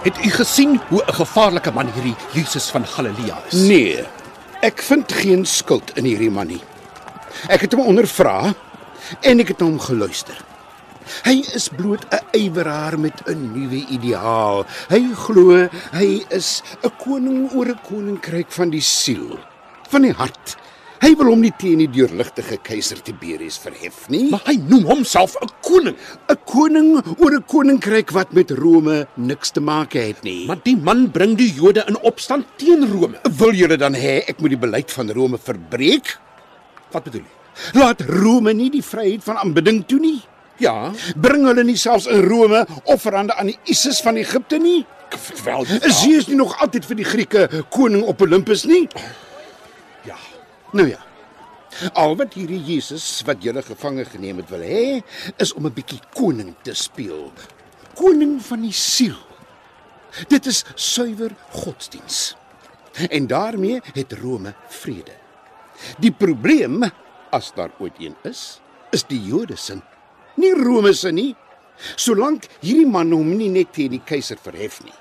Het u gesien hoe 'n gevaarlike man hierdie Jesus van Galilea is? Nee, ek vind geen skuld in hierdie man nie. Ek het hom ondervra en ek het na hom geluister. Hy is bloot 'n yweraar met 'n nuwe ideaal. Hy glo hy is 'n koning oor 'n koninkryk van die siel, van die hart. Hy wil hom nie teen die deurligtige keiser Tiberius verhef nie. Maar hy noem homself 'n koning. 'n koning oor 'n koninkryk wat met Rome niks te maak het nie. Maar die man bring die Jode in opstand teen Rome. wil julle dan hê ek moet die beleid van Rome verbreek? Wat bedoel jy? Laat Rome nie die vryheid van aanbidding toe nie. Ja, Bring hulle nie selfs in Rome offerande aan die Isis van Egipte nie? wel. Is Zeus nie nog altyd vir die Grieke koning op Olympus nie? ja. Nou ja. Al wat hierdie Jesus wat julle gevange geneem het wil hê, is om 'n bietjie koning te speel. Koning van die siel. Dit is suiwer godsdiens. En daarmee het Rome vrede. Die probleem, as daar ooit een is, is die Jode se, nie Rome se nie. Solank hierdie man hom nie net teen die keiser verhef nie.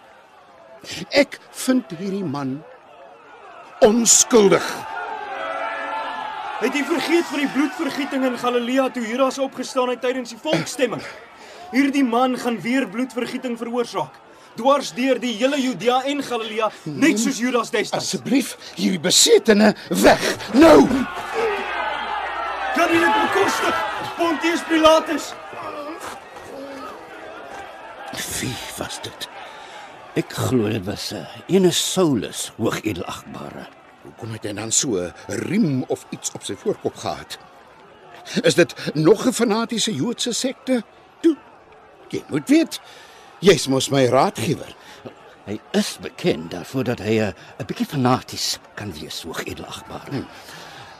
Ek vind hierdie man onskuldig. Het jy vergeet van die bloedvergieting in Galilea toe Judas opgestaan het tydens die volksstemming? Hierdie man gaan weer bloedvergieting veroorsaak. Dwars deur die hele Judea en Galilea, net soos Judas destyds. Asseblief, hierdie besetene weg. Nou. Kan jy dit bekostig? Pontius Pilatus. Wie was dit? Ek glo dit was 'n uh, ene Saulus, hoogedelagbare. Hoekom het hy dan so 'n riem of iets op sy voorkop gehad? Is dit nog 'n fanatiese Joodse sekte? Toe. Jy moet weet, jy's mos my raadgewer. Hy is bekend daarvoor dat hy 'n 'n bietjie fanaties kan wees, hoogedelagbare. Hmm.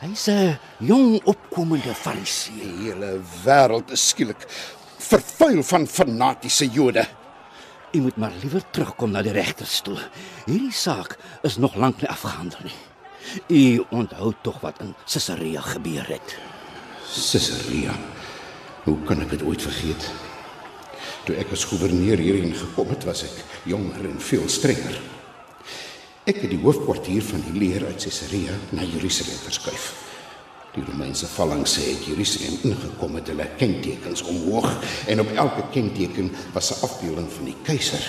Hy's 'n jong opkomende Fariseer. Die hele wêreld is skielik vervuil van fanatiese Jode. U moet maar liewer terugkom na die regterstoel. Hierdie saak is nog lank nie afgehandel nie. U onthou tog wat in Caesarea gebeur het. Caesarea. Hoe kan ek dit ooit vergeet? Toe ek as goewerneur hierheen gekom het, was ek jonger en veel strenger. Ek het die hoofkwartier van die leer uit Caesarea na Jerusalem verskuif. Die Romeinse valling sê het Jerusalem ingekom met hulle kentekens omhoog en op elke kenteken was 'n afbeelding van die keiser.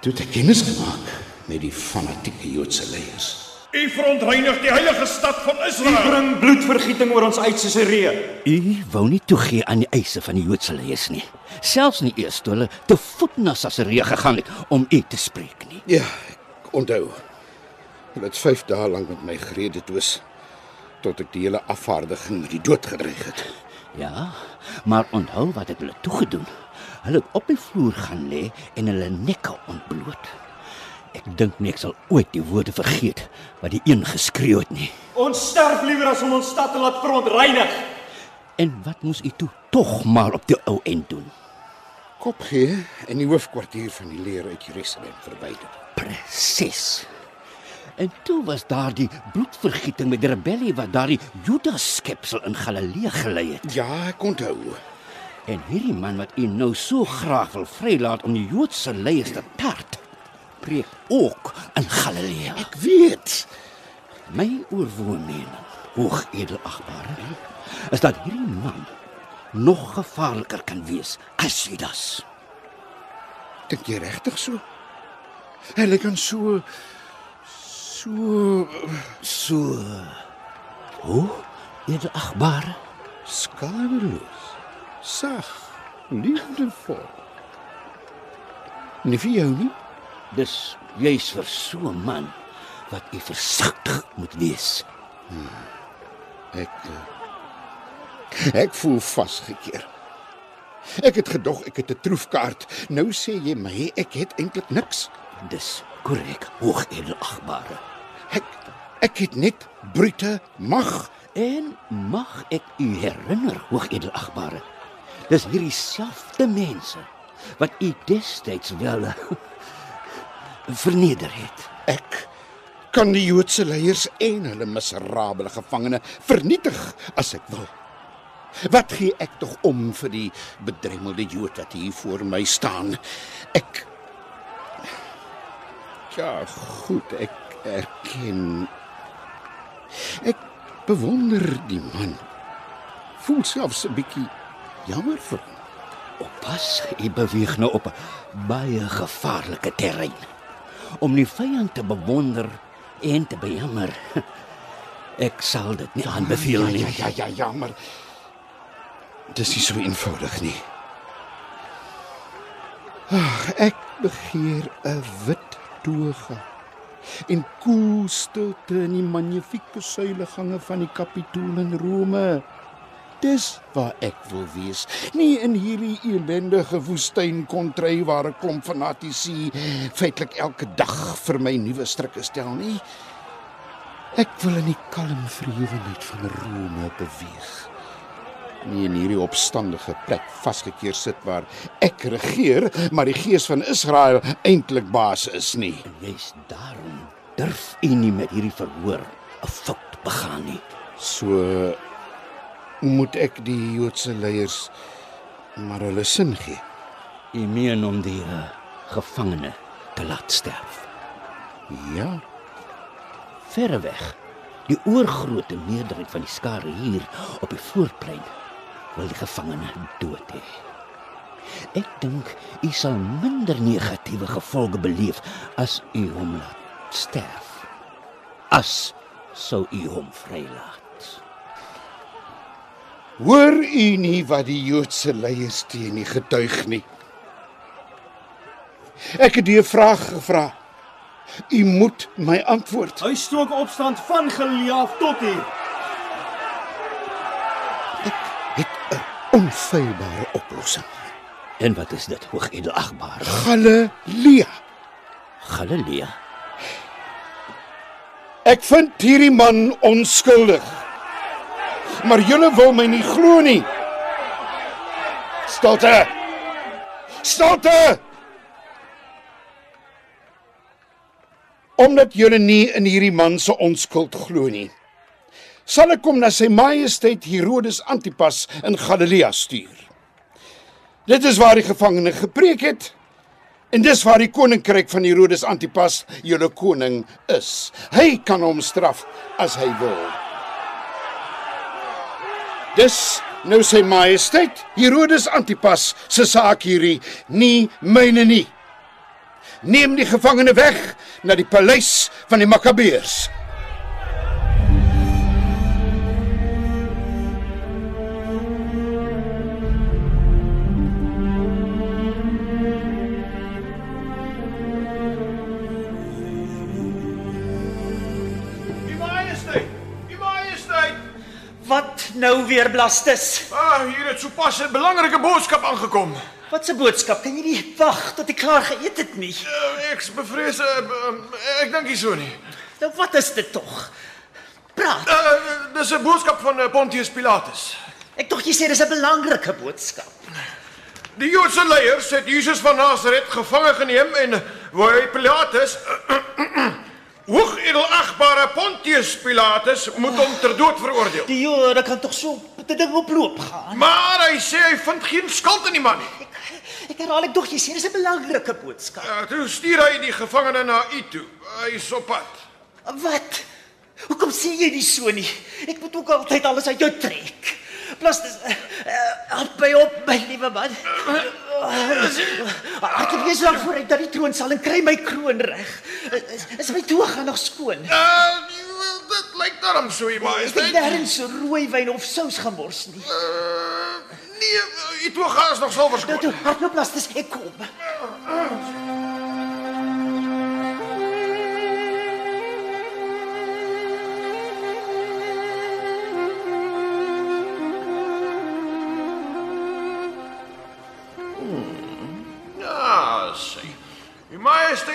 Toe het ek kennis gemaak met die fanatieke Joodse leiers. U verontreinig die heilige stad van Hy Israel. bring bloedvergieting oor ons uit Caesarea. U wou nie toegee aan die eise van die Joodse leiers nie. Selfs nie eers toe hulle te voet na Caesarea gegaan het om u te spreek nie. Ja, ek onthou. Hulle het 5 dae lank met my gerede toes tot ek die hele afvaardiging met die dood gedreig het. Ja, maar onthou wat het hulle toegedoen. Hulle het op die vloer gaan lê en hulle nekke ontbloot. Ek dink nie ek sal ooit die woorde vergeet wat die een geskreeu het nie. Ons sterf liewer as om ons stad te laat verontreinig. En wat moes u toe tog maar op die ou end doen? Kop gee en die hoofkwartier van die leer uit Jerusalem verwyder. Presies. En toe was daar die bloedvergieting met die rebellie wat daardie Judas skepsel in Galilea gelei het. Ja, ek onthou. En hierdie man wat u nou so graag wil vrylaat om die Joodse leiers te tart, preek ook in Galilea. Ek weet. My oorwoon mening, hoog edelagbare, is dat hierdie man nog gevaarliker kan wees as Judas. Dink jy regtig so? Hy lyk aan so so So hoe edelagbare skadeloos, sag, liefdevol. Nie vir jou nie. Dis juis vir so 'n man wat u versigtig moet wees. Ek eh, ek voel vasgekeer. Ek het gedog ek het 'n troefkaart. Nou sê jy my ek het eintlik niks. Dis korrek, hoogedelagbare. Ek ek het net brute mag. En mag ek u herinner, hoogedelagbare, dis hierdie selfde mense wat u destyds wel verneder het. Ek kan die Joodse leiers en hulle miserabele gevangene vernietig as ek wil. Wat gee ek tog om vir die bedremmelde Jood wat hier voor my staan? Ek Ja, goed, ek erken. Ek bewonder die man. Voel selfs 'n bietjie jammer vir hom. Oppas, u beweeg nou op baie gevaarlike terrein. Om die vyand te bewonder en te bejammer. Ek sal dit nie aanbeveel nie. Ja, ja, ja, ja, maar dis nie so eenvoudig nie. Ag, ek begeer 'n wit toga en koel stilte in die magnifieke suilegange van die Kapitool in Rome. Dis waar ek wil wees, nie in hierdie elendige woestyn kontry waar 'n klomp fanatici feitelik elke dag vir my nuwe strikke stel nie. Ek wil in die kalm vreewenheid van Rome beweeg. Nie in hierdie opstandige plek vasgekeer sit waar ek regeer, maar die gees van Israel eintlik baas is nie. Jy's daarom durf u nie met hierdie verhoor 'n fout begaan nie. So moet ek die Joodse leiers maar hulle sin gee. U meen om die uh, gevangene te laat sterf. Ja, Verreweg. Die oorgrootste meerderheid van die skare hier op die voorplein wil die gevangene dood hê. Ek dink u sal minder negatiewe gevolge beleef as u hom laat sterf. As sou u hom vrylaat. Hoor u nie wat die Joodse leiers teen u getuig nie? Ek het die vraag gevra. U moet my antwoord. Hy stook opstand van Galilea af tot hier. Het 'n onfeilbare oplossing. En wat is dit, hoogedelagbare? Galilea. Galilea. Ek vind hierdie man onskuldig. Maar julle wil my nie glo nie. Stilte. Stilte. Omdat julle nie in hierdie man se onskuld glo nie, sal ek hom na sy majesteit Herodes Antipas in Galilea stuur. Dit is waar die gevangene gepreek het en dis waar die koninkryk van Herodes Antipas julle koning is. Hy kan hom straf as hy wil. Dis nou sy majesteit Herodes Antipas se saak hierdie, nie myne nie. Neem die gevangene weg na die paleis van die Makkabeërs. Nou weer Blastus? Ah, hier het sopas 'n belangrike boodskap aangekom. Wat 'n boodskap? Kan jy nie wag tot ek klaar geëet het nie? Uh, ek bevrees uh, uh, ek dink nie so nie. Nou wat is dit tog? Praat. Uh, dis 'n boodskap van uh, Pontius Pilatus. Ek tog jy sê dis 'n belangrike boodskap. Die Joodse leiers het Jesus van Nasaret gevange geneem en wou hy Pilatus hoogedelagbare Pontius Pilatus moet hom ter dood veroordeel. Die Jode kan tog so 'n ding oploop gaan. Maar hy sê hy vind geen skuld in die man nie. Ek, herhaal ek tog jy sê dis 'n belangrike boodskap. Uh, toe stuur hy die gevangene na u toe. Hy is op pad. Wat? Hoekom sê jy nie so nie? Ek moet ook altyd alles uit jou trek. Plus dis uh, help my op my liewe man. Ek het so lank vooruit dat die troon sal en kry my kroon reg. Is, is my toga nog skoon? Uh, dit lyk daarom so, u Ek het Majesteit. nêrens so rooi wyn of sous gemors nie. Uh, nee, u toga is nog silwer Nou skoon. toe, hardloop las dis ek kom. Ja, sê.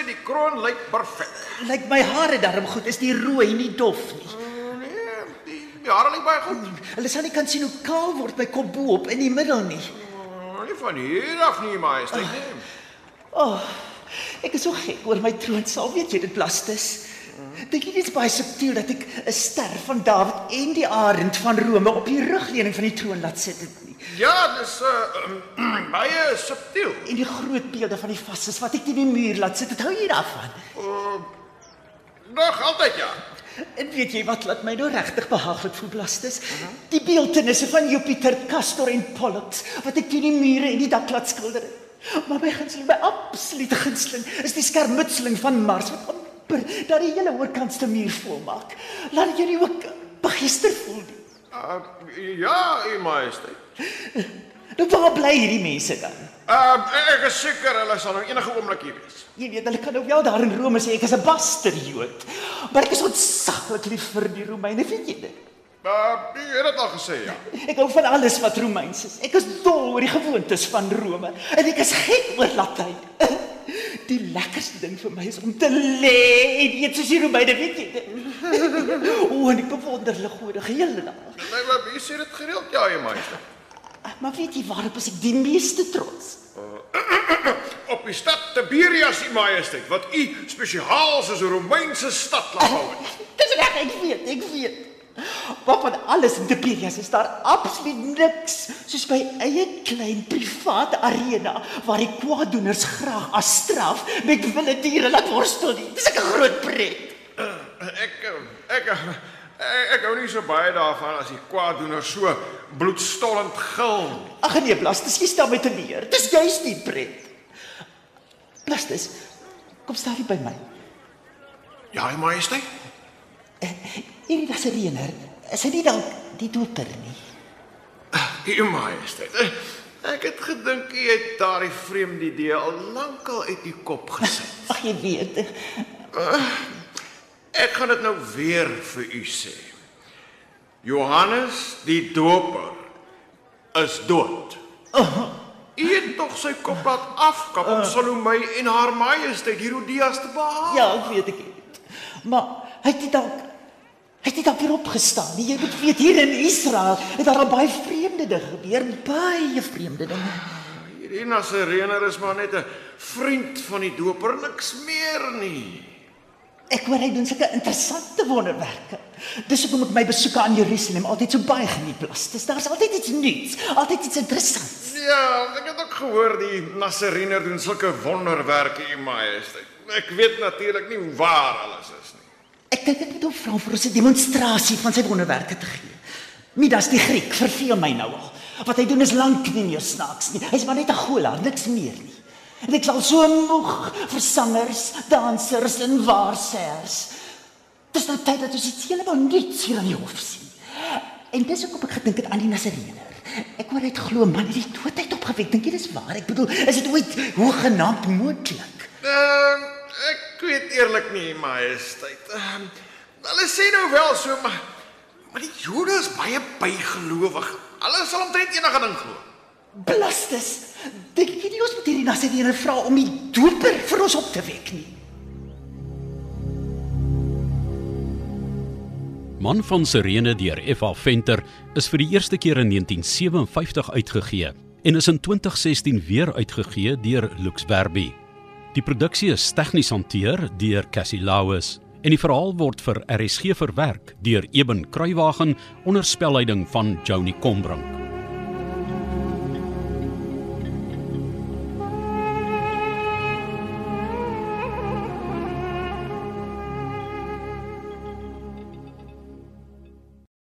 Die kroon lyk perfek. Lyk my hare darm goed, is nie rooi nie dof nie. Nee, die, die hare lyk baie goed. Hulle sal nie kan sien hoe kaal word my kop bo op in die middel nie. Oh, Nie van hier af nie, majesteit nie. O, oh, ek is so gek oor my troonsaal, weet jy dit Blastus? Dink jy dit is baie subtiel dat ek 'n ster van Dawid en die arend van Rome op die rugleuning van die troon laat sit dit nie. Ja, dis uh, baie subtiel. En die groot beelde van die vastes wat ek teen die muur laat sit, dit hou jy daarvan. Nog altyd ja. En weet jy wat laat my nou regtig behaaglik voel Blastus? Die beeltenisse van Jupiter, Castor en Pollux wat ek teen die mure en die dak laat skilder. het. Maar my gunsteling, my absolute gunsteling is die skermutseling van Mars wat amper dat die hele oorkantste muur volmaak. Laat dit jou nie ook begeester voel nie. Uh, ja, u majesteit. Nou waar bly hierdie mense dan? Uh, ek is seker hulle sal nou enige oomblik hier wees. Jy weet, hulle kan nou wel daar in Rome sê ek is 'n basterjood. Maar ek is ontsaglik lief vir die Romeine, weet jy dit? Uh, u het dit al gesê ja. Ek hou van alles wat Romeins is. Ek is dol oor die gewoontes van Rome en ek is gek oor Latyn. Die lekkerste ding vir my is om te lê en eet soos die Romeine, weet jy? O, en ek bewonder hulle goeie hele dag. Nee, maar wie sê dit gereeld? Ja, u majesteit. Maar weet jy waarop is ek die meeste trots? Op die stad Tiberias, u majesteit, wat u spesiaal soos 'n Romeinse stad laat bou het. Dis reg, ek weet, ek weet. Maar van alles in Tiberias is daar absoluut niks soos my eie klein privaat arena waar die kwaaddoeners graag as straf met wilde diere laat worstel nie. Dis 'n groot pret. Ek eh, ek ek, ek hou nie so baie daarvan as die kwaaddoener so bloedstollend gil. Ag nee, Blastus, jy staan met te leer. Dis juist die pret. Blastus, kom staan hier by my. Ja, u majesteit. Hierdie was 'n reëner. Is hy nie dalk die doper nie? U majesteit. eh, Ek het gedink u het daardie vreemde idee al lankal uit u kop gesit. Ag jy weet. Ek gaan dit nou weer vir u sê. Johannes die Doper is dood. U het tog sy kop laat afkap om Salome en haar majesteit Herodias te behaal. Ja, ek weet ek het. Maar hy het nie dalk nie weer opgestaan nie. Jy moet weet hier in Israel het daar al baie vreemde dinge gebeur, baie vreemde dinge. Hierdie Nasarener is maar net 'n vriend van die Doper, niks meer nie. Ek hoor hy doen sulke interessante wonderwerke. Dis hoekom ek my besoeke aan Jerusalem altyd so baie geniet. Dis daar's altyd iets nuuts, altyd iets interessants. Ja, ek het ook gehoor die Nasarener doen sulke wonderwerke, u majesteit. Ek weet natuurlik nie waar alles is nie. Dink ek moet hom vra vir ons 'n demonstrasie van sy wonderwerke te gee. Midas die Griek verveel my nou al. Wat hy doen is lank nie meer snaaks nie. Hy's maar net 'n golaar, niks meer nie. En ek sal so moeg vir sangers, dansers en waarsêers. Dis nou tyd dat ons iets heeltemal nuuts hier aan die hof sien. En dis hoekom ek gedink het aan die Nasarener. Ek hy het glo man het die doodheid opgewek. Dink jy dis waar? Ek bedoel, is dit ooit hoegenaamd moontlik? Ehm ek weet eerlik nie, majesteit. Ehm hulle sê nou wel so, maar maar die Jode is baie bygelowig. Hulle sal omtrent enige ding glo. Blastus. Dink jy nie ons moet hierdie Nasarener vra om die doper vir ons op te wek nie? Man van Sirene deur F.A. Venter is vir die eerste keer in 1957 uitgegee en is in 2016 weer uitgegee deur Lux Verbi. Die produksie is tegnies hanteer deur Cassie Lauis en die verhaal word vir RSG verwerk deur Eben Kruiwagen onder spelleiding van Joni Combrink.